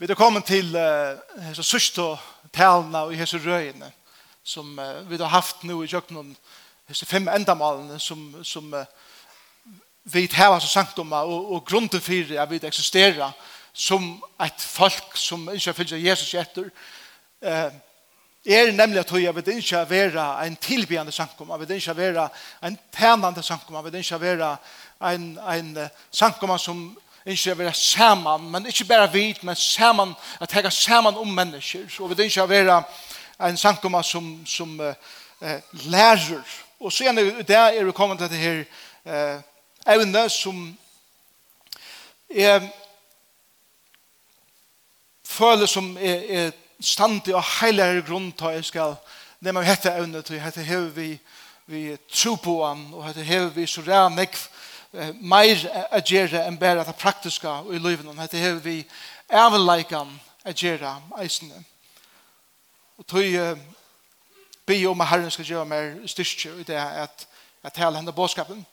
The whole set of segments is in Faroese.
Vi er kommet til uh, sørste talene og hese røyene som uh, vi har haft nå i kjøkkenen, hese fem endamalene som, som uh, vi har som sagt om og, og grunnen for at vi eksisterer som et folk som ikke følger Jesus etter uh, er nemlig at vi vil ikke være en tilbyende sankum, vi vil ikke være en tænende sankum, vi vil ikke være en, en sankum som ikke å være sammen, men ikke bare vidt, men sammen, at tenke saman sammen om mennesker. Og vi vil ikke være en sankoma som, som uh, uh, lærer. Og så gjerne det er vi kommet til det her uh, evne som er føler som er, er standig og heiligere grunn til jeg skal nevne hette evne til hette hever vi vi tro på han og hette hever vi så rær nekv mer å gjøre enn bare det praktiske i livet. Dette har vi avleikan å gjøre eisene. Og tog uh, be om at Herren skal gjøre mer styrke i det at jeg taler henne båtskapen.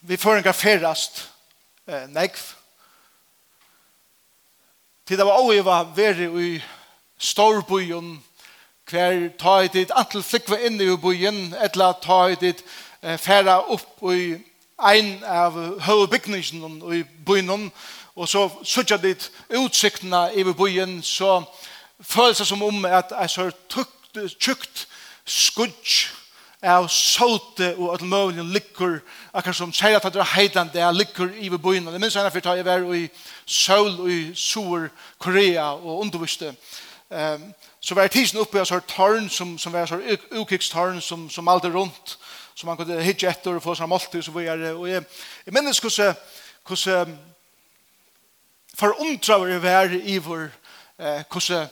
Vi får en ferast eh, negv. Til det var også jeg var veldig i storbyen hver ta i ditt antal flikva inn i byen, etla ta i dit færa opp i ein av høvbygningen i byen, og så sutja ditt utsiktene i byen, så føles det som om at jeg så tukt, tjukt skudj av sote og at møvlen likur, akkurat som sier at det er heitan det er likur i byen. Det minns jeg for ta jeg var i Seoul og i Sur Korea og underviste. Um, så var tisen uppe i sånn tørn som, som var sånn ukikkstørn som, som alltid rundt, som man kunde hitje etter og få sånn måltid og så videre. Og jeg, jeg minnes hvordan, hvordan forundrer jeg var i vår, eh, hvordan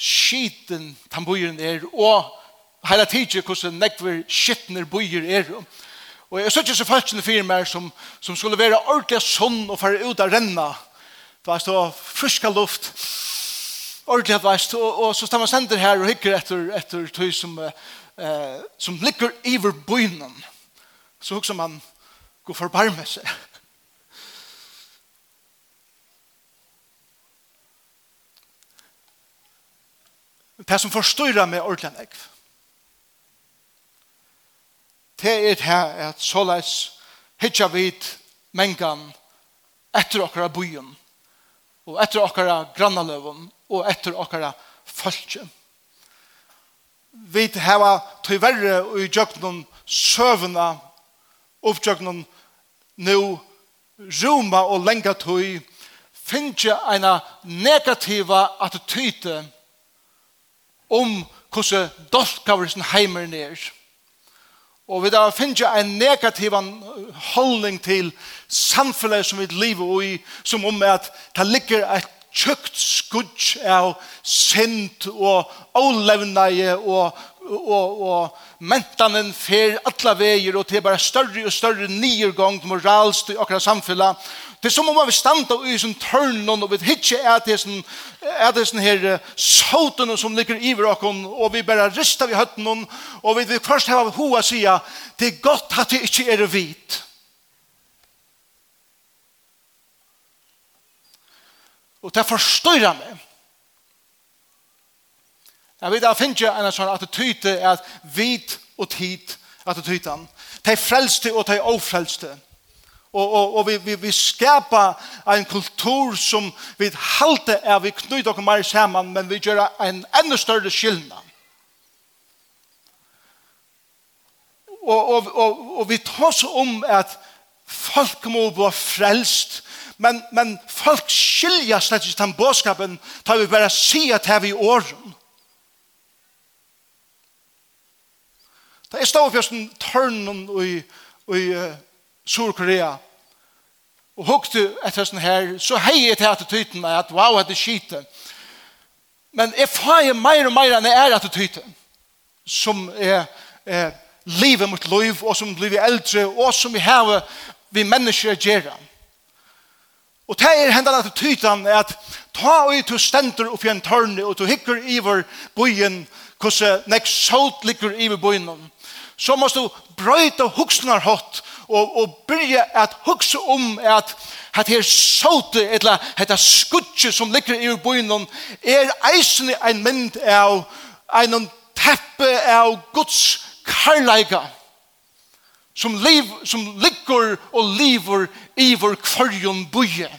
skiten tamburen er, og hele tiden hvordan nekver skitner bojer er. Og jeg synes ikke så falskene fyrir som, som skulle være ordentlig sånn og fara ut att renna. Det var så friska luft ordentlig veist, og, og så tar man sender her og hikker etter, etter tøy som, eh, som ligger iver bøynen. Så hukser man, gå forbarme seg. Det som forstyrrer meg ordentlig enn Det er det her at såleis hitja vid mengan etter okkara byen og etter okkara grannaløven og etter okkara fölkje. Vi heva tyverre og i djøknum søvna oppdjøknum nu roma og lenga tøy finnje eina negativa attityde om hvordan dolkaversen heimer nere Og vi da finner en negativ holdning til samfunnet som vi lever i, som om at det ligger et tjukt skudg av sint og avlevneie og og, og mentanen fer alla veier og til bare større og større niergång moralst i akkurat samfunnet. det er som om vi standa i sin tørn og vi hitje er til sin er til sin her sauten som ligger i vrakken og vi bare rista vi høtten og vi vil først hava hoa sida det er godt at det ikke er hvit og det forstyrra meg Jeg vet, jeg finner ikke en sånn attityde at vit og tid attityden. De frelste og de ofrelste. Og, og, og vi, vi, vi skapar en kultur som vi halte er vi knyter dere mer sammen, men vi gjør en enda større skillnad. Og, og, og, og vi tar så om at folk må bli frelst, men, men folk skiljer slett ikke den bådskapen, tar vi bare si at det vi i åren. Da jeg stod først en tørnen i, i uh, Sur-Korea, og hukte etter sånn her, så hei jeg til attityden at wow, det skite. Men jeg fager mer og mer enn jeg er attityden som er, er livet mot liv, og som blir eldre, og som vi har vi mennesker gjøre. Og det er hendene til tytan at ta og du stender opp i en tørne og du hikker i vår byen hvordan nek sot ligger i vår så måste du bröjta huxnar hot och och börja att huxa om att att här såte eller detta skutje som ligger i boinen är eisen en mynd av en teppe av Guds karlaika som liv som ligger och lever i vår kvarjon boje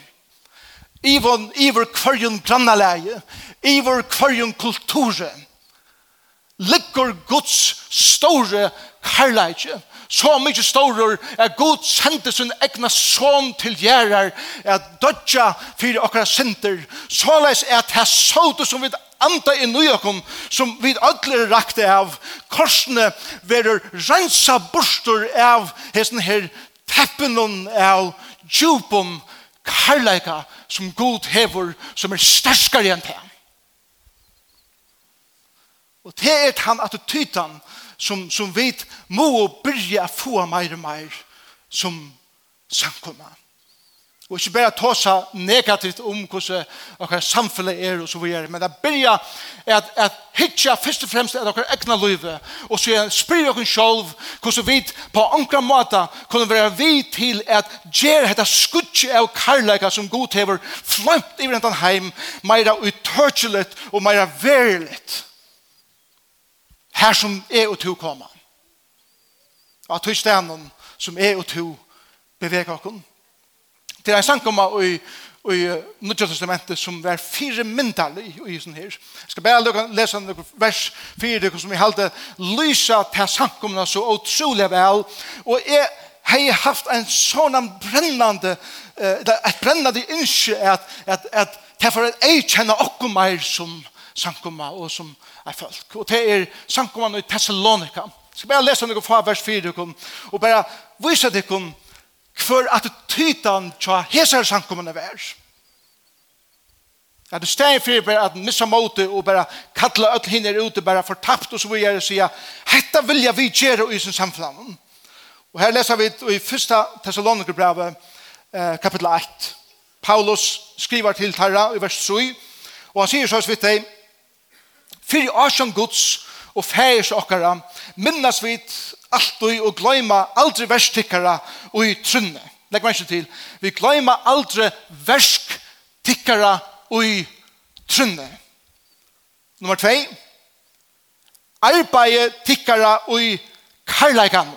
i vår i vår kvarjon grannalaje i vår kvarjon kulturen ligger Guds store herleitje, så mykje stårer er Gud sendte sin egna son til gjerrar at dødja fyrir okkara sinter, så leis at det såte som vi anda i nøyakon som vi ødler rakte av. Korsene verur rensa borster av hesten her teppenon av djupon karlaika som Gud hever som er sterskare enn det og det er han attitydan som, som vi må byrja få mer og meir som samkomma. Og ikke bare ta seg negativt om hvordan akkurat samfunnet er og så videre, men det byrja at, at hitja først og fremst er dere egna løyve, og så spyr dere selv hvordan vi på ankra måte kunne være vi til at gjøre dette skutje av karlaika som god hever flømt i rentan heim meira utørkjelet og meira verilet her som er og to koma. Og at høysteinen som er og to beveger oss. Det er en sang om i i Nødja Testamentet som er fire myndal i i sånn her. Jeg skal bare lese en vers fire som jeg halte lysa til sang om så utrolig vel og jeg har haft en sånn brennande et brennande innskje at, at, at det derfor at jeg kjenner okkur meir som samkomma og som er folk. Og det er samkomma i Thessalonika. Jeg skal bare lese noen fra vers 4 og bare vise dere hver attityden til hese samkommene vær. At det steg for bare at missa måte og bare kattla öll hinner ute, bare fortapt og så vil jeg sier, hetta vil jeg vi gjøre i sin samfunn. Og her leser vi i 1. Thessalonikerbrevet, eh, kapitel 1. Paulus skriver til Tarra i vers 7, og han sier så vidt deg, Fyrir årsjån Guds og fægers okkara minnas vi alltid og gløyma aldri verstikkara og i trunne. Legg meg til, vi gløyma aldri verstikkara og i trunne. Nummer 2. Arbeid tikkara og i karlagan.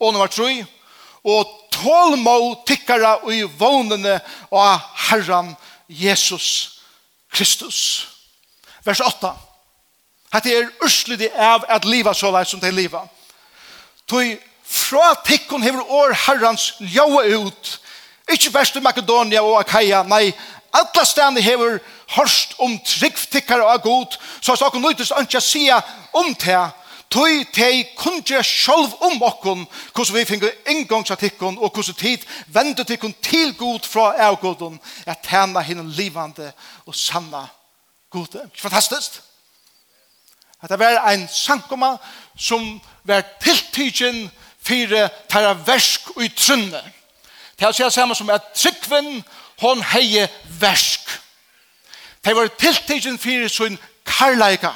Og nummer 3. Og tålmå tikkara og i vånene og Herren Jesus Kristus. Vers 8. Hette er urslidi av at livet så leis som det liva. Toi fra tikkun hever år herrans ljaua ut, ikke best i Makedonia og Akaia, nei, alla stedene hever hørst om tryggtikkar og god, så at okkur ønske å si om det, tog tei kunne sjálv om okkun hvordan vi finner inngångsartikken og hvordan tid vender tikkun til god fra avgodun at tjene hinn livande og sanna gode. Fantastisk! at det var ein sankoma som var tiltidgen fyrir tæra versk og i trunne. Det er å si samme som at tryggven hon heie versk. Det var tiltidgen fyrir sin karlaika.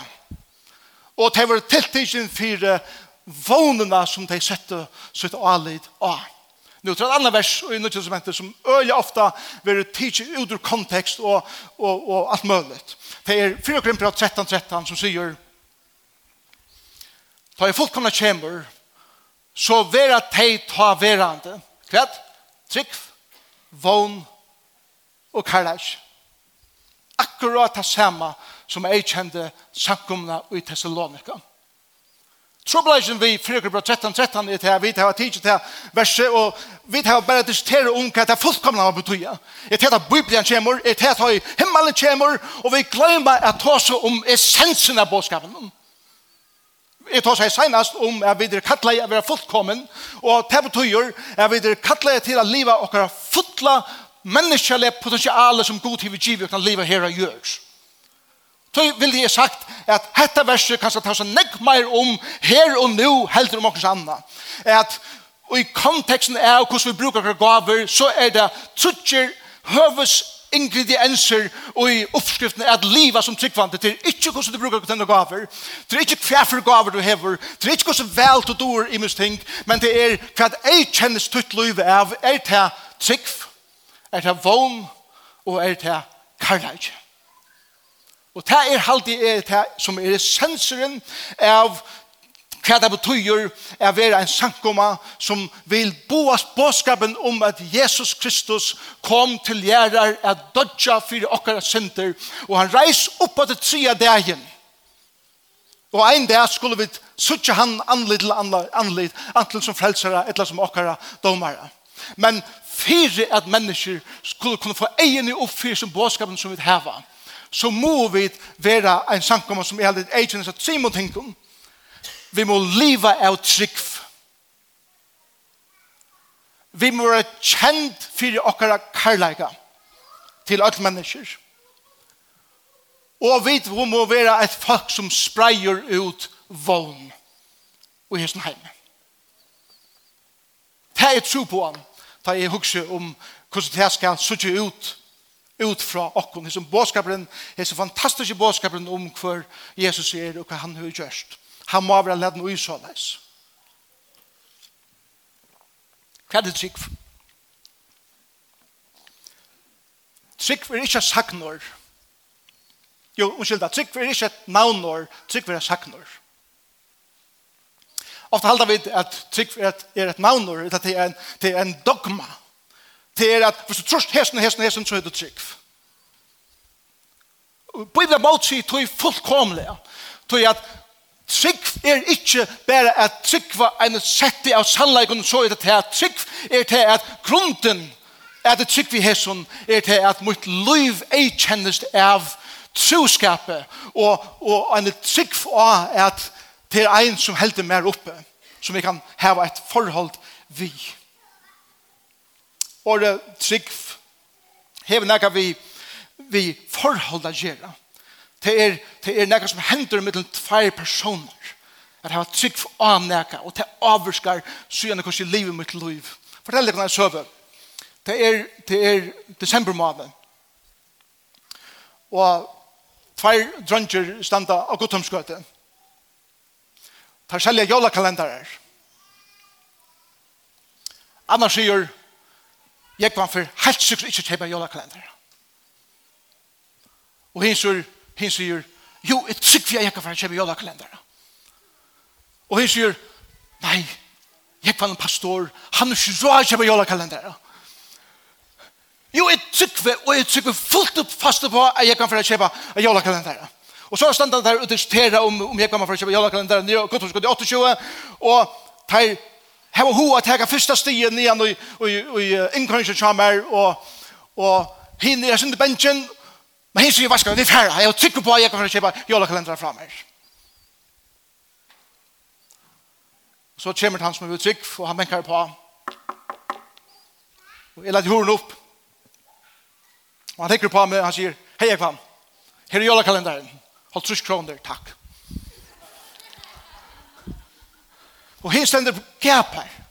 Og det var tiltidgen fyrir vånena som de sette sitt alid av. Nu tror jag andra vers i Nya testamentet som öliga ofta blir teach ut ur kontext och, och, och allt möjligt. Det är 4 Korinther 13, 13 som säger ta i fullkomna kjemur, så vera tei ta verande, klett, trygg, vogn og karlaj. Akkurat det samme som jeg kjente samkomna i Thessalonika. Trobladjen vi 4. 13, 13 er til her, vi tar tid til verset, og vi tar bare diskutere om hva det fullkomna av betyr. Er til at Bibelen kommer, er til at himmelen kommer, og vi glemmer at ta oss om essensen av bådskapen. Jeg tar seg senest om at vi er kattelig å være fullkommen, og det betyr at vi er kattelig til å leve okkara fulla menneskelige potensialer som god til vi giver kan leve her og gjørs. Så vil jeg sagt at dette verset kan ta seg nekk mer om her og nå helt om okkars anna. At og i konteksten er hvordan vi brukar gaver, så er det trutjer høves ingredienser og i oppskriften er at livet som tryggvante. Til ikke hvordan du bruker denne gaver, til ikke hva for gaver du hever, til ikke hvordan vel du dår i mye ting, men det er hva jeg kjennes tutt liv av, er det trygg, er det vogn, og er det karlæg? Og det er alltid er det som er sensoren av hva det betyr er være en sankoma som vil boas båskapen om at Jesus Kristus kom til gjerrar at dodja fyrir okkara synder og han reis opp på det tria dagen. Og ein dag skulle vi sutja han anlid til anlid antil som frelsara eller som okkara domara men fyrir at mennesker skulle kunne få egen i oppfyr som båskapen som vi heva så må vi være en sankoma som er litt egen så Simon tenker Vi må leva av trygg. Vi må være kjent for okkara karlæga til alle mennesker. Og vi må være et folk som spreier ut vogn og hesten heim. Det er tro på han, da jeg husker om hvordan det skal sutte ut ut fra okkon, hesson båskaperen, hesson fantastiske båskaperen om hver Jesus er og hva han har gjørst. Han må være leden ui så leis. Hva er det trygg? Trygg er ikke saknår. Jo, unnskyld, trygg er ikke et navnår, trygg er saknår. Ofta halda vi at trygg er et, er et navnår, at det er en, det er en dogma. Det er at hvis du trust hesten, hesten, hesten, så er du trygg. Bibelen måtte si, tog fullkomlig. Tog at Trygg er ikke bare at tryggva en sette av sannleggen så er det til at trygg er til at grunden er det trygg vi hesson, er til at mitt liv er kjennes av troskapet, og, og en trygg for at det er en som helder mer oppe, som vi kan heva et forhold vi. og trygg hever nekka vi, vi forhold å gjøre. Det er, det er nekka som hender mellom tvær personer. At jeg har trygg for å nekka, og det avvurskar syene hvordan livet mitt liv. Fortell deg hvordan jeg søver. Det er, det er desember måned. Og tvær drønger standa av Guttomsgøte. Tar selja jólakalendarer. Annars sier jeg var for helt sikkert ikke kjøpe jólakalendarer. Og hins sier, Hinn sier, jo, jeg trygg vi er jekka for han kommer i jødakalenderen. Og hinn sier, nei, jeg var en pastor, han er ikke så han kommer i jødakalenderen. Jo, jeg trygg vi, og jeg trygg vi fullt opp fast på at jeg kan for han kommer i jødakalenderen. Og så standa der og diskutera om, om jeg kommer for å kjøpe jødakalenderen nye og godt husker det 28, og tar Her var hun at jeg første stien igjen og innkøringen som er, og, og henne er sin bensin, Men hins sier, hva skal vi fære? Jeg er på at jeg kan kjøpe jolakalenderen fra meg. Så kommer han som er utrygg, og han benker på. Og jeg lette horen opp. Og han tenker på meg, han sier, hei, jeg kvam. Her er jolakalenderen. Hold trusk kroner, takk. Og hins stender gap her.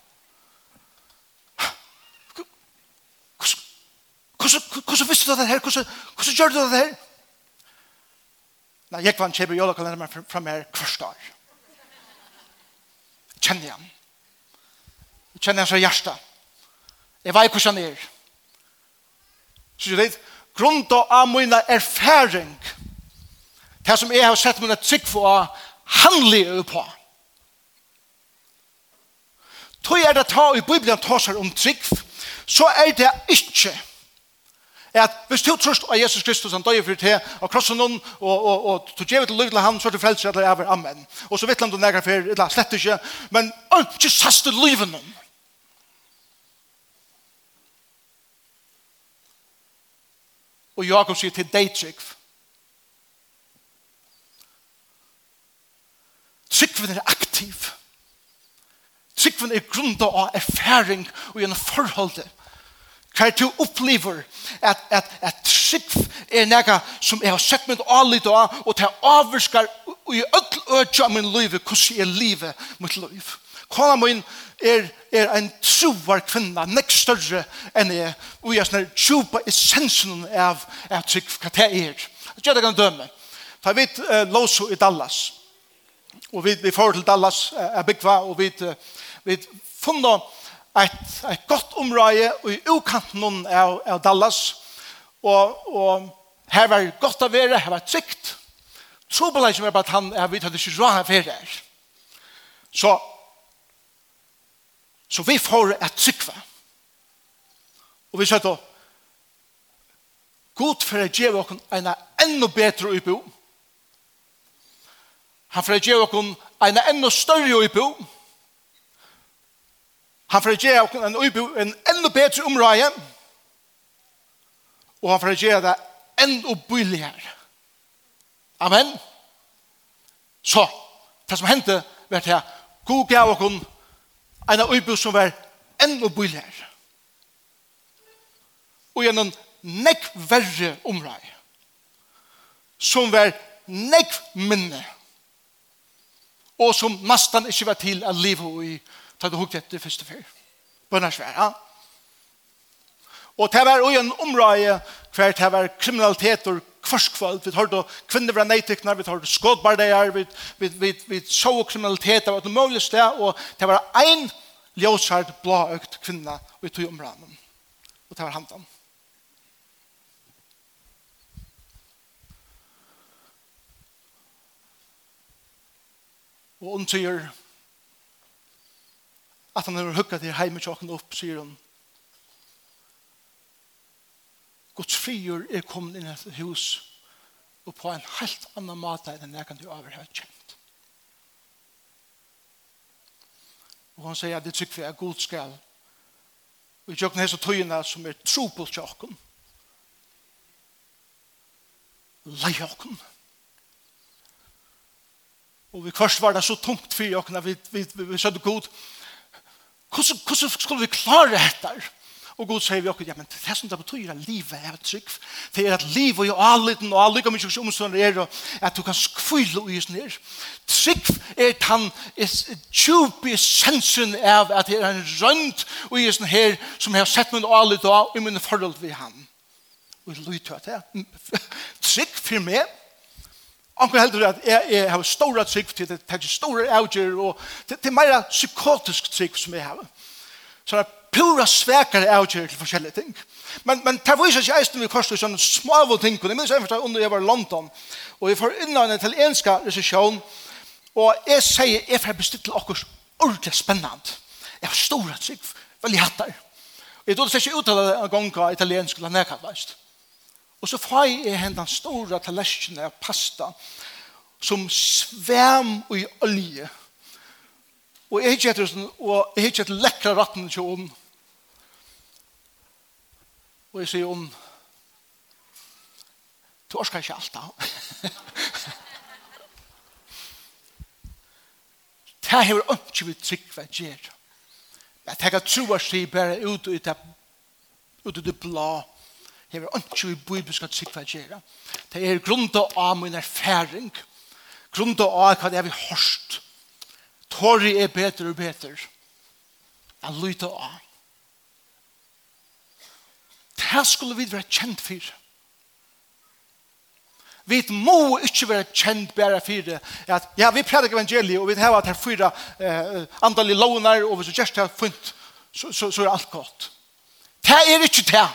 hvordan visste du det her? Hvordan gjør du det her? Nei, jeg var en kjeber jolakalender fra meg hvert år. Kjenner jeg ham. Kjenner jeg hans hjertet. Jeg vet hvordan han er. Så du vet, grunn av min erfaring, det som jeg har sett mine trygg for, han lever på. Tøy er det ta i Bibelen tåser om trygg, så er det ikke at hvis du trøst av Jesus Kristus han døg for det og krossen noen og, og, og du gjør til lykke til han så er du frelser at det er amen. Og så vet han du nægger for det slett ikke men ikke sast til livet noen og Jakob sier til deg trygg Tryggven er aktiv. Tryggven er grunda av erfaring og gjennom forholdet Hver du opplever at, at, at trygg er nega som jeg har sett mitt i dag og til avvirskar i öll ødja min liv, hvordan er livet mitt liv. Kona min er, er en trovar kvinna, nek større enn jeg, og jeg er tjupa essensen av, av trygg, hva det er. Jeg gjør det kan døme. Ta vidt uh, låso i Dallas, og vi, vi får til Dallas, uh, er bygva, og vi, uh, vi funnet et, et godt område i ukanten av, av Dallas. Og, og her var godt å være, her var trygt. så Trobelen som er på at han er vidt at det ikke råd av her. Så, så vi får et trykve. Og vi sier da, God for å gjøre oss en enda bedre utbo. Han for å gjøre oss en enda større utbo. Han får gjøre en, en enda bedre område, og han får gjøre det enda billigere. Amen. Så, det som hendte, vet jeg, god gav og kun, en av øybu som var enda billigere. Og gjennom nekk verre område, som var nekk minne, og som nesten ikke var til å leve i, Ta du hukt etter første fyr. Bønnarsværa. Og det var også en område hver det var kriminalitet og kvarskvall. Vi hørte kvinner fra neitykner, vi hørte skådbardeier, vi, vi, vi, vi så kriminalitet, det var et mulig sted, og det var en ljøsard blåøkt kvinne i tog områden. Og det var handan. Og hun sier, at han har hugget til heime tjokken opp, sier han. Guds frigjør er kommet inn i et hus og på en helt annan måte enn jeg kan du over har kjent. Og han sier at det tykker vi er god skal. Og i tjokken hese tøyene som er tro på tjokken. Leie åkken. Og vi kvart var det så tungt for tjokken at vi, vi, vi, vi, vi god Hvordan, hvordan skulle vi klare dette? Og Gud sier vi okkur, ja, men det er som det betyr at livet er et trygg. Det er at livet er alliten og allika mye omstående er og at du kan skvile og gjøre ned. Trygg er at han er tjup i sensen av at det er en rønt og gjøre sånn her som jeg har sett min alliten og i mine forhold ved han. Og jeg lytter til det. Trygg for meg Anker heldur at jeg, jeg har stora trygg til det, det er store avgjør, og det, det er meira psykotisk trygg som jeg har. Så det er pura svekare avgjør til forskjellige ting. Men, men det viser ikke eisen vi koster sånne smavel ting, og det minns jeg forstår under jeg var i London, og jeg får innan en italienska resesjon, og jeg sier, jeg får bestilt til okkur ordentlig spennende. Jeg har stora trygg, veldig hattar. Jeg trodde ikke uttale en gang av italiensk eller nekallveist. Og så får jeg hendan store tallerken av pasta som svæm i olje. Og jeg hittet etter og jeg hittet etter lekra ratten til henne. Og jeg sier henne, du orsker ikke alt da. Det her er ikke vi trygg hva jeg gjør. Jeg tenker tro at jeg bare ut i det, ut i det blå hever ikke i bibelska tryggva gjerra. Det er grunda av min erfaring, grunda av hva det er vi hørst. Torri er bedre og bedre. Jeg lyta av. Det skulle vi være kjent for. Vi må ikke være kjent bare for det. At, ja, vi prædik evangeliet, og vi har at her fyra eh, andalige lovnar, og hvis vi gjør det funnet, så, så, så er alt godt. Det er ikke det.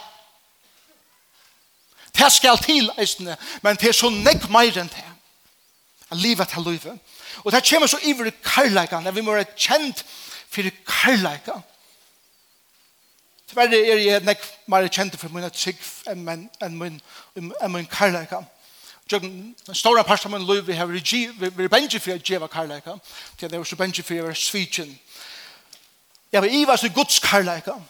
Det skal til eisne, men det er så nekk meir enn det. A livet til livet. Og det kommer så iver i karlækan, at vi må være kjent for karlæka. Tverre er jeg nekk meir kjent for min trygg enn min, enn min, enn min karlækan. Den store parten av min liv har vært bengi for å gjeva karlæka, til det var så bengi for å være svitjen. Jeg var iva i guds karlækan,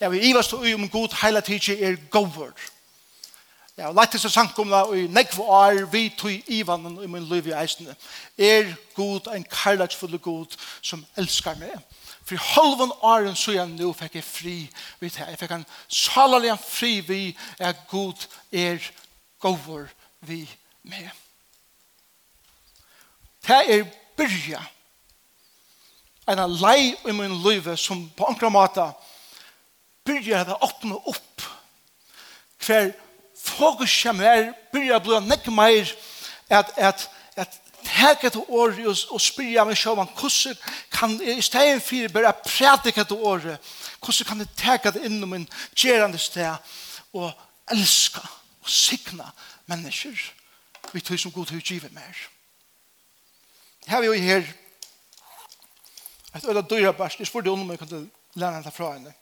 Jeg vil ivast og om god heila tidsi er gover. Jeg har lagt til seg sankumla og i nekvo er vi tui ivanen i min liv i eisne. Er god en karlagsfulle god som elskar meg. For i halvan åren så jeg nå fikk jeg fri vid det. Jeg fikk en salalig fri vi er god er gover vi med. Det er byrja en lei i min liv som på ankra måte er begynner det å åpne opp hver fokus kommer her begynner å bli nekk mer at, at, at teka til året og, og spyrja meg sjå man hvordan kan jeg i stedet for bare prædika til året hvordan kan jeg teka det innom min gjerande sted og elska og signa mennesker vi tog som god til å utgiver mer her er jo her et øyla døyra bærs jeg spurte om jeg kunne lære henne fra henne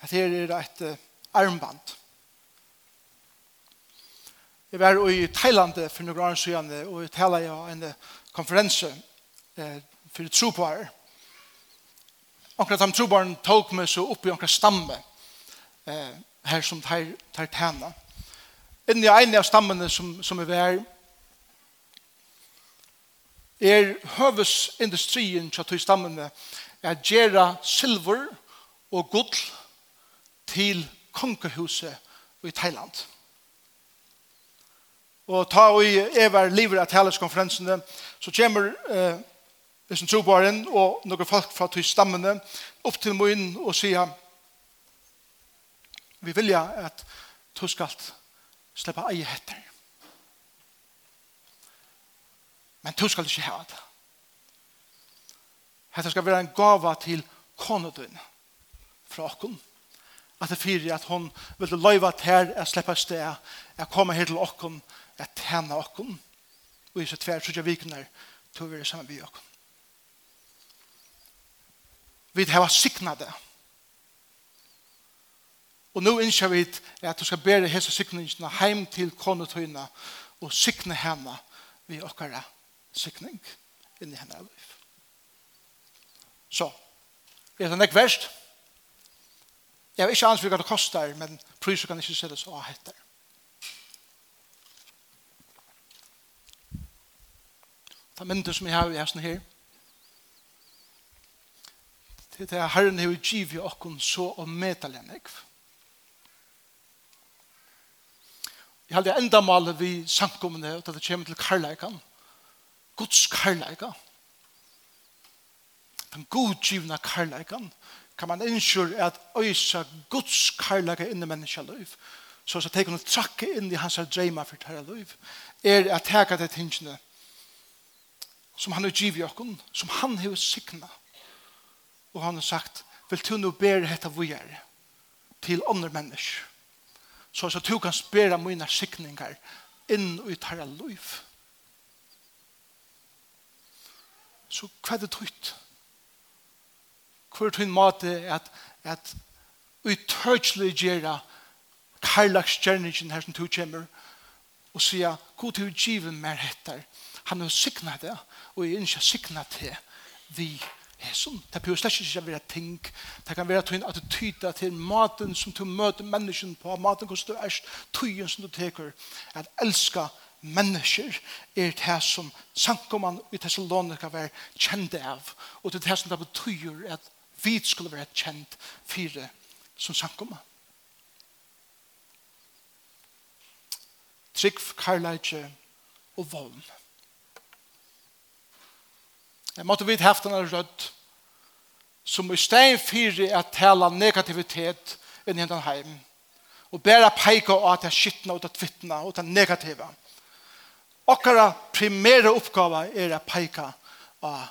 at her er et armband. Jeg var i Thailand for noen år siden, og jeg talte jo en konferanse for troparer. Akkurat de troboeren tok meg så opp i anker stamme her som tar, tar tæna. Inni en av stammene som, som er vær, er høvesindustrien til stammene er gjerra silver og gull til kongehuset i Thailand. Og ta og i Evar Liver av Thailandskonferensene, så kommer eh, disse trobaren og noen folk fra til stammene opp til munnen og sier vi vilja at du skal slippe eie hetter. Men du skal ikke ha det. Hetta skal være en gava til konedun fra okken at det fyrir at hon ville løyva ter at slippe sted at komme her til åkken, at tjene okken og i så tver trodde vikner tog vi det samme by okken vi har siknet det og nå innskjer vi at du skal bære hese sikningene heim til konetøyene og sikne henne vi okkara sikning inni henne av liv så er det nek verst? Jeg har ikke annet hva det koster, men priser kan ikke se det så av heter. Det er som jeg har i hesten her. Det er det Herren har givet i åkken så og medelig enn jeg. Jeg har det enda malet vi samkommende og det kommer til karlækan. Guds karlækan. Den godgivna karlækan. Karlækan kan man innskyr at øysa Guds karlaga inni i menneska liv. Så så teker hun trakke inn i hans dreima for tæra liv. Er at teka det tingene som han har givet okken, som han har sikna. Og han har sagt, vil du nå bære hetta vujer til andre mennesker. Så så du kan spære mine sikningar inn i tæra liv. Så hva er det tøyt? Hva hver tøyn måte at, at uttørselig gjøre karlagskjerningen her som du kommer og sier, god til å give mer etter Han har siknet det, og jeg ønsker har siknet det vi hesson. Det behøver slett ikke være ting. Det kan være en attityde til maten som du møter mennesken på, maten hvordan du er, tøyen som du teker, at elska mennesker er det som sankoman i Thessalonika var kjent av, og det er det som det betyr at Vi skulle være kjent fire som samkommer. Trygg, karlægje og vold. Jeg måtte vite haft denne rødt som i stein fire at tala negativitet inn i den heim og bæra peika av at det skittna og det tvittna og det negativa. Okkara primære oppgave er at peika av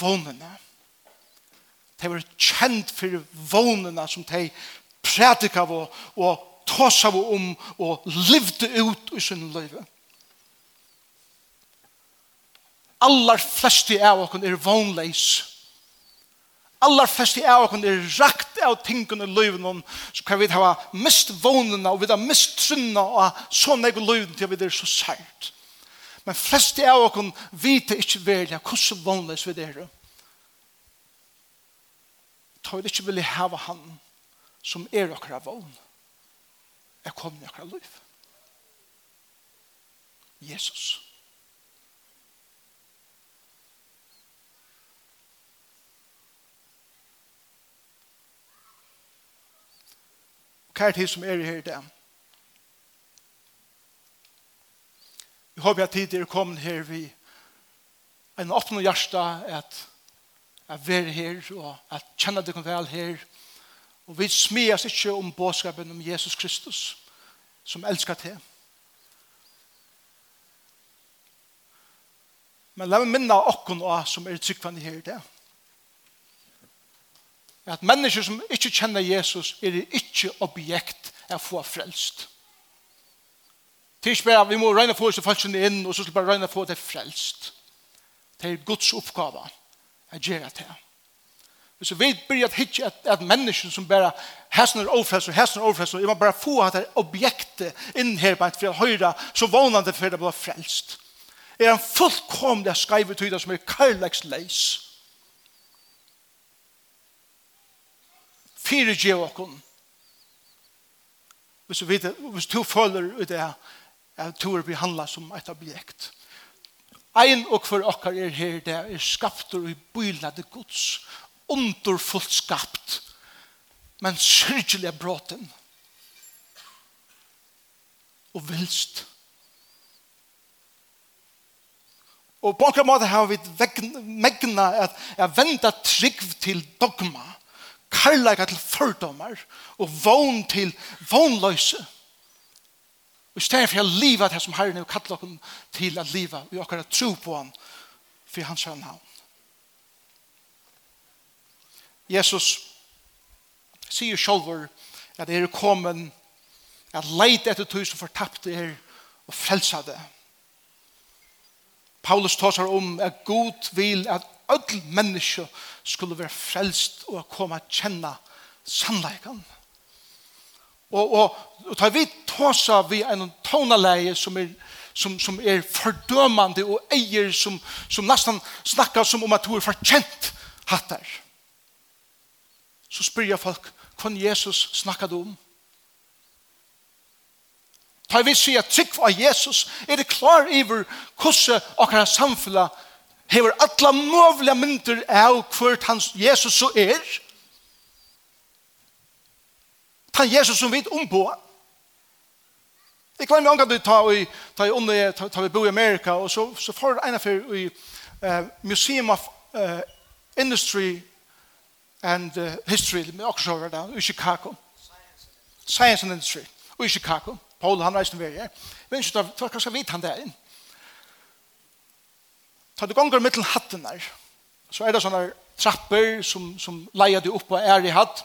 vånene de var kjent for vånene som de prædika av og tås av om og livde ut i sin liv. Allar flesti av okken er vånleis. Allar flesti av okken er rakt av tingene i livet så kan vi ha mist vånene og vi har mist trunna og sånn egen livet til vi er så sært. Men flesti av okken vite ikke velja hvordan vånleis vi er tar ikke vilje hava han som er okkara vogn. Er kommet i okkara liv Jesus. Kære tid som er her i dag? Vi håper at tid er kommet her vi en åpne hjerte at at være her og at kjenne dere vel her. Og vi smias ikke om båtskapen om Jesus Kristus som elsker til. Men la meg minne åkken og som er tryggvann her i det. At mennesker som ikke kjenner Jesus er ikke objekt av få frelst. Det er ikke bare vi må regne få oss til falskene inn og så skal vi bare regne få det frelst. Det er Guds oppgave. Det at gjøre det. Hvis vi blir at hitje at, at mennesken som bare hæsner overfrest og hæsner overfrest og jeg må bare få at det objektet inn her på et fred høyre så vånande for det blir frelst. Er en fullkomlig skrevet utøyda som er karlags leis. Fyre gjev okken. Hvis du vet, hvis du føler ut det at du er behandlet som et objekt. Ein og hver okkar er her, det er skaptur i bylade gods, underfullt skapt, men syrkjelig er bråten. Og vilst. Og på enkla måte har vi megna at jeg venda trygg til dogma, karlaga til fordomar og vogn til vognløse. Og i stedet for å liva det som Herren er kallet oss til å liva vi akkurat tro på han, for hans her navn. Jesus sier sjolver at er kommet at leit etter tog som fortapte er og frelsa det. Paulus tåsar om at god vil at öll människa skulle være frelst og komme att kjenne sannleikan. Og, og, og ta vidt tosa vi en tonaleie som er som som er fordømmande og eier som som nästan snackar som om att du är förtjänt hattar. Så spyr jag folk, kon Jesus snacka om? Ta vi se at trygg av Jesus er det klar iver hvordan akkurat samfunnet hever alle møvlige mynter av hvert hans Jesus så er. Ta Jesus som vi ombå. Jeg glemmer omgang til ta i ta i under ta, ta vi bo i Amerika og så så får det en av i uh, Museum of uh, Industry and uh, History med Oxford der i Chicago. Science and Industry i Chicago. Paul han reiste med her. Men så ta kanskje vite han der inn. Ta du gonger mittel hatten der. Så er det sånne trapper som, som leier du opp og er i hatt.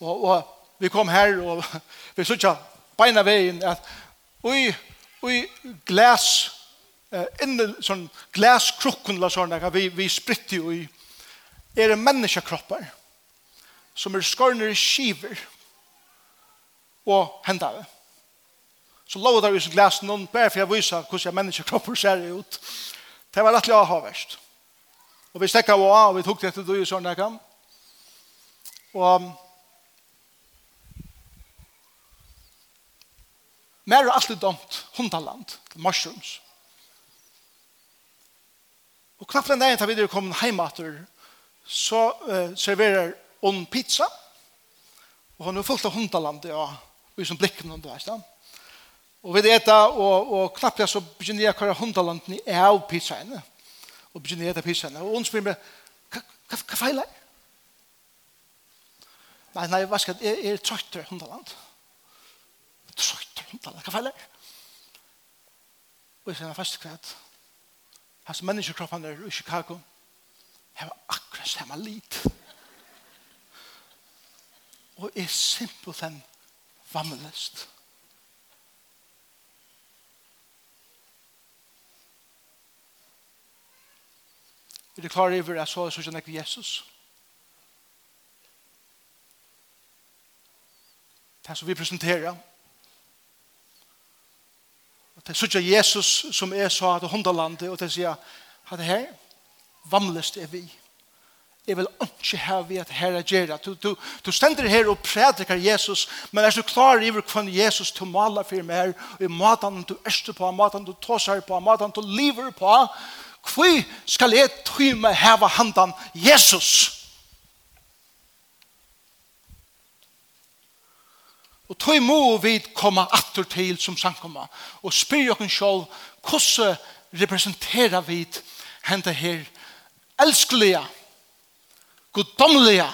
Og, og vi kom her og vi suttet beina veien at ui, ui glas eh, inne, sånn glaskrukken la sånn, vi, vi spritti ui er menneskekroppar som er skorner i skiver og hendare så lov der i glas noen bare for jeg viser hvordan menneskekroppar ser ut. Det var rettelig å ha verst og vi stekka av og vi tok det til du i sånn og Mer er alltid domt hundaland mushrooms. Og knappt den dagen tar vi det kom heimater, så uh, serverer hun pizza. Og hun er fullt av hundaland, ja. Og vi som blikker noen, du vet stedet. Og vi eta, og, og knappt jeg så begynner jeg hva hundalanden er av pizzaene. Og begynner jeg etter pizzaene. Og hun spør meg, hva feiler? Nei, nei, hva skal jeg, jeg er trøytter hundaland. Nei trøyt hundar, hva feil er? Og jeg sier fast kvart, hans menneskekroppen er i Chicago, jeg var akkurat samme lit. Og jeg simpelthen vammelest. Er du klar over at så er sånn ikke Jesus? Det som vi presenterer, De sier Jesus som er så at hundalandet, og de sier, at her, vamlest er vi. Jeg vil ikke ha vi at herre gjerra. Du, du, du stender her og prædikar Jesus, men er du klar i hva Jesus til mala for meg her, og i maten du erste på, maten du tåsar på, maten du lever på, hva skal jeg trymme heva handan Jesus? Jesus? Og tog må vi komme atter til som samkomma og spyr jokken sjål hvordan representerer vi hente her elskelige, goddomlige,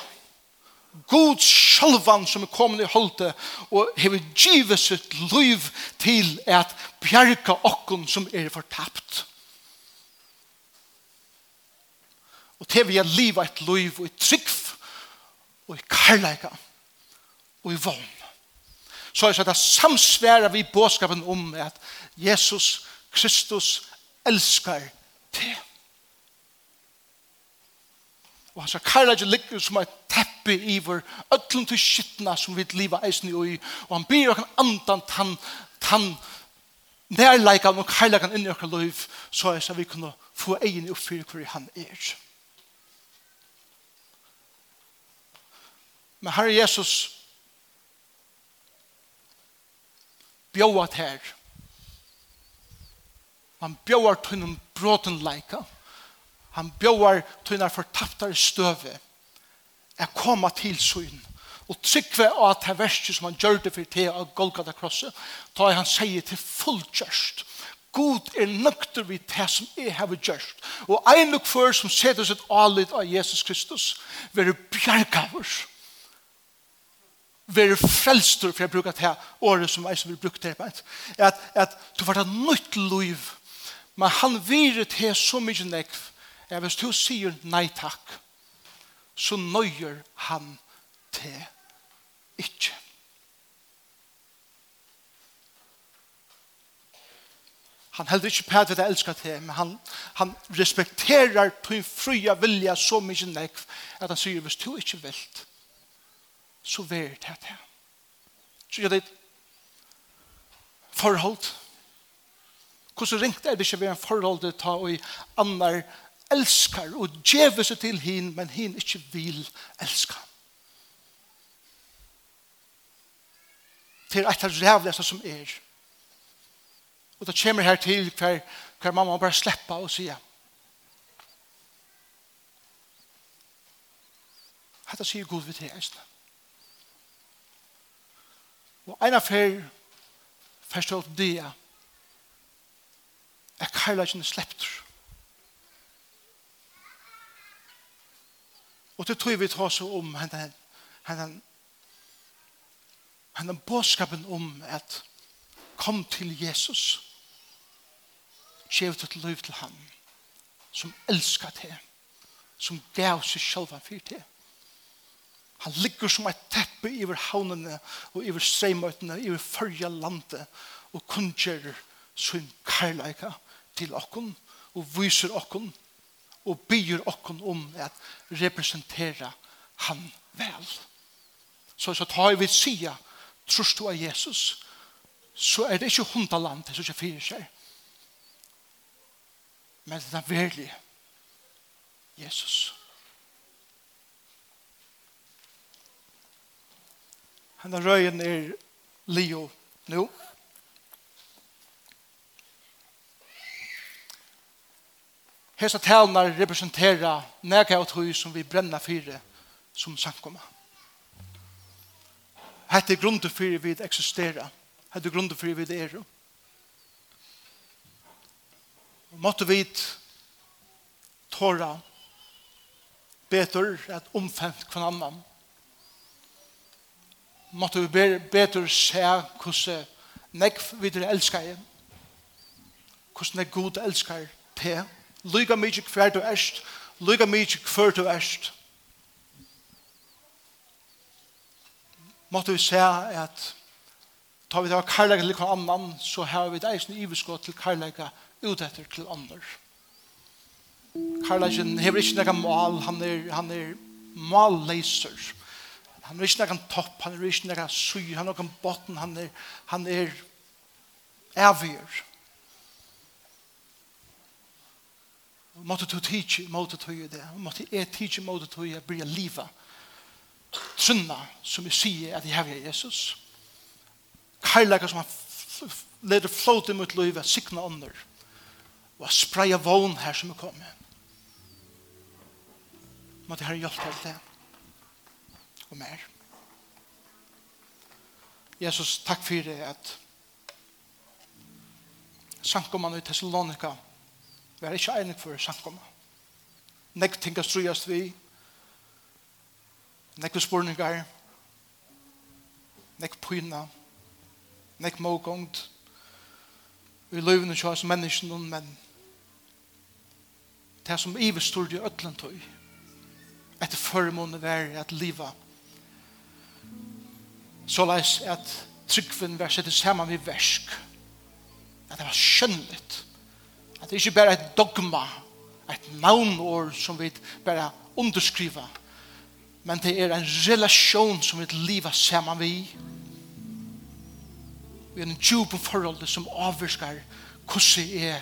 god sjølvan som er kommet i holde og hever givet sitt liv til at bjerga okken som er fortapt. Og til vi er livet et liv og i trygg og i karlæga og i vogn så er det samsværa vi båskapen om at Jesus Kristus elskar det. Og hans karlage ligger som et teppe i vår ötlun til skittna som vi liva eisen i ui, og han byr okken andan tann, tann nærleikan og karlagan inn i okker liv, så er det vi kunne få egin oppfyrir hvor han er. Men Herre Jesus, bjóat her. Han bjóar tunnum bråten leika. Han bjóar tunnar fortaptar støve. Er koma til syn og tryggve av at det verste som han gjør det for te av Golgata krosset, da han sier til fullgjørst. God er nøkter vi det som er har gjørst. Og ein nok for som setter sitt alit av Jesus Kristus, være bjergavers være frelstur, for jeg bruker det her året som jeg som vil bruke det her, at, at du får ta nytt liv, men han virer til så mye nekv, at hvis du sier nei takk, så nøyer han til ikke. Han heldur ikke på at jeg elsker til, men han, han respekterer din fria vilja så mye nekv, at han sier, hvis du ikke vilt, så vær det her. Så gjør det forhold. Hvordan ringt er det ikke ved en forhold det tar og i annar elskar og djeve seg til hin, men hin ikke vil elska. Det er et av rævligste som er. Og det kommer her til hver, hver mamma bare slipper og sier Hette sier Gud vi til eisene. Og en affær forstår det er kærleikken slept. Og det tror vi tar så om henne, henne, henne bådskapen om at kom til Jesus. Kjev til liv til ham som elskar til som gav seg selv for til Han ligger som et teppe iver havnene og iver streimøtene, iver førja landet og kunngjører sin karlæka til okken og viser okken og byr okken om at representera han vel. Så så tar vi sida trus du av Jesus så er det ikke hundaland det som ikke fyrer seg men det er verlig Jesus Jesus Henda røyen er Leo nu. Hesa talene representerer nega av tog som vi brenner fire som sankoma. Hette er grunden for vi eksisterer. Hette er grunden for vi er. Måtte vi tåra betur at omfemt kvann annan måtte vi bedre se hvordan nekv videre elsker igjen. hvordan jeg god elsker til. lyga mykje hver du erst, lyga mykje hver du erst. Måtte vi se at tar vi det av karlaga til hver annan, så har vi det eisen iverskott til karlaga ut etter til andre. Karlagen hever ikke nekka mal, han er, han er malleiser. Han er ikke noen topp, han er ikke noen syr, han er noen botten, han er, han er avgjør. Måtte du tidsi, måtte du i det. Måtte jeg tidsi, måtte du i det, blir livet. Trunna, som jeg sier at jeg har Jesus. Kærleika som han leder flåte mot livet, sikna under. Og jeg spreia vogn her som jeg kommer. Måtte Herre hjelpe alt det og mer. Jesus, takk for det at sankomman i Thessalonika var ikke enig for sankomman. Nek tinga strujast vi, nek vi spurningar, nek pyna, nek mågångt, vi løyvene kjøy som menneskene og menn. Det som iverstod i ødlentøy, etter førmåne være at livet så leis at tryggven var sett saman vi versk. At det var skjønnligt. At det ikke bare er et dogma, et navnår som vi bare underskriva, men det er en relasjon som vi lever saman vi. Vi er en djup forhold som avvirskar hvordan er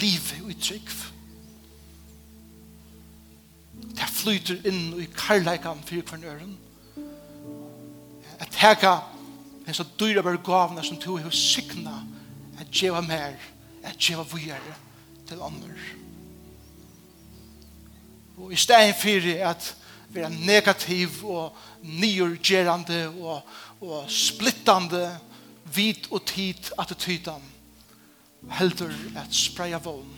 livet i trygg. Det flyter inn i karlægan for hver nøren at teka hesa dyra bare gavna som tu hevur sikna at djeva mer at djeva vujere til andre og i stein fyrir at vera negativ og nyrgerande og, og splittande vit og tid attitydan heldur at spreia vogn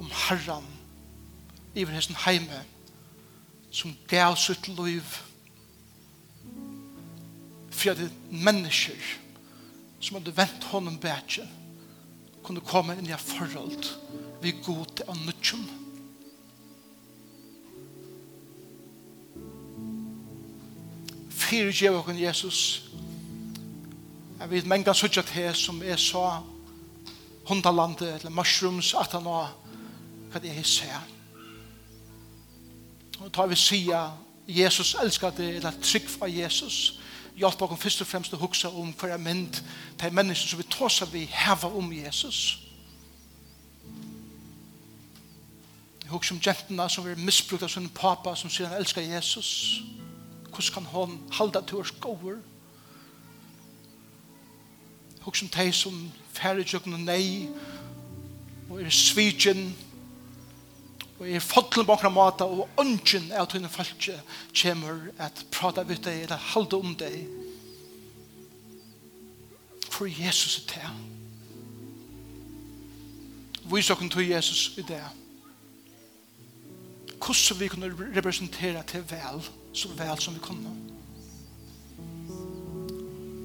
om herran iver hessen heime som gav sitt liv for at mennesker som hadde vent honom bætje kunne komme inn i forhold vi god til annutjon fyrir djev okkur Jesus jeg vet mengan sutja til som jeg sa hundalandet eller mushrooms at han var hva det er jeg ser og tar vi sia Jesus elskar det, eller trygg av Jesus, hjelp oss først og fremst å huske om hver er mynd til mennesker som vi tar seg vi heva om Jesus. Jeg husker om jentene som vi er misbrukt av sin pappa som sier han elskar Jesus. Hvordan kan han halda til oss gåver? Jeg husker om de som færre tjøkken og nei og er svitjen og Og jeg fotler på akkurat måte, og ønsken er at hun folk kommer at prata vidt deg, eller halde om deg. For Jesus er til Vis dere til Jesus i det. Hvordan vi kunne representere til vel, så vel som vi kunne.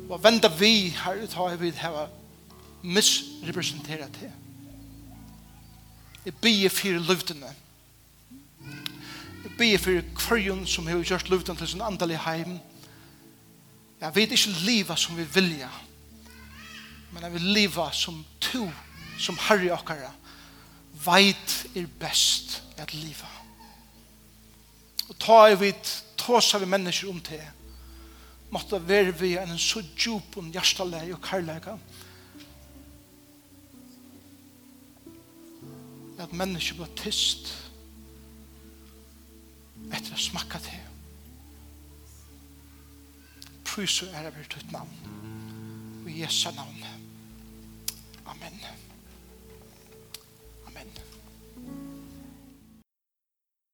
Og venda vi her ut har vi hava misrepresenteret til. Jeg bier fire løvdene. Jeg ber for kvarjon som har gjort luften til sin andelig heim. Jeg vet ikke liva som vi vilja, men jeg vil liva som to, som herre okkara, veit er best at liva. Og ta i vidt, tåsa vi mennesker om til, måtte være vi en så djup og hjerteleg og karlæga, at mennesker blir tyst, etter å smakka til. Prøys er ære ved ditt navn. Og i Jesu navn. Amen. Amen.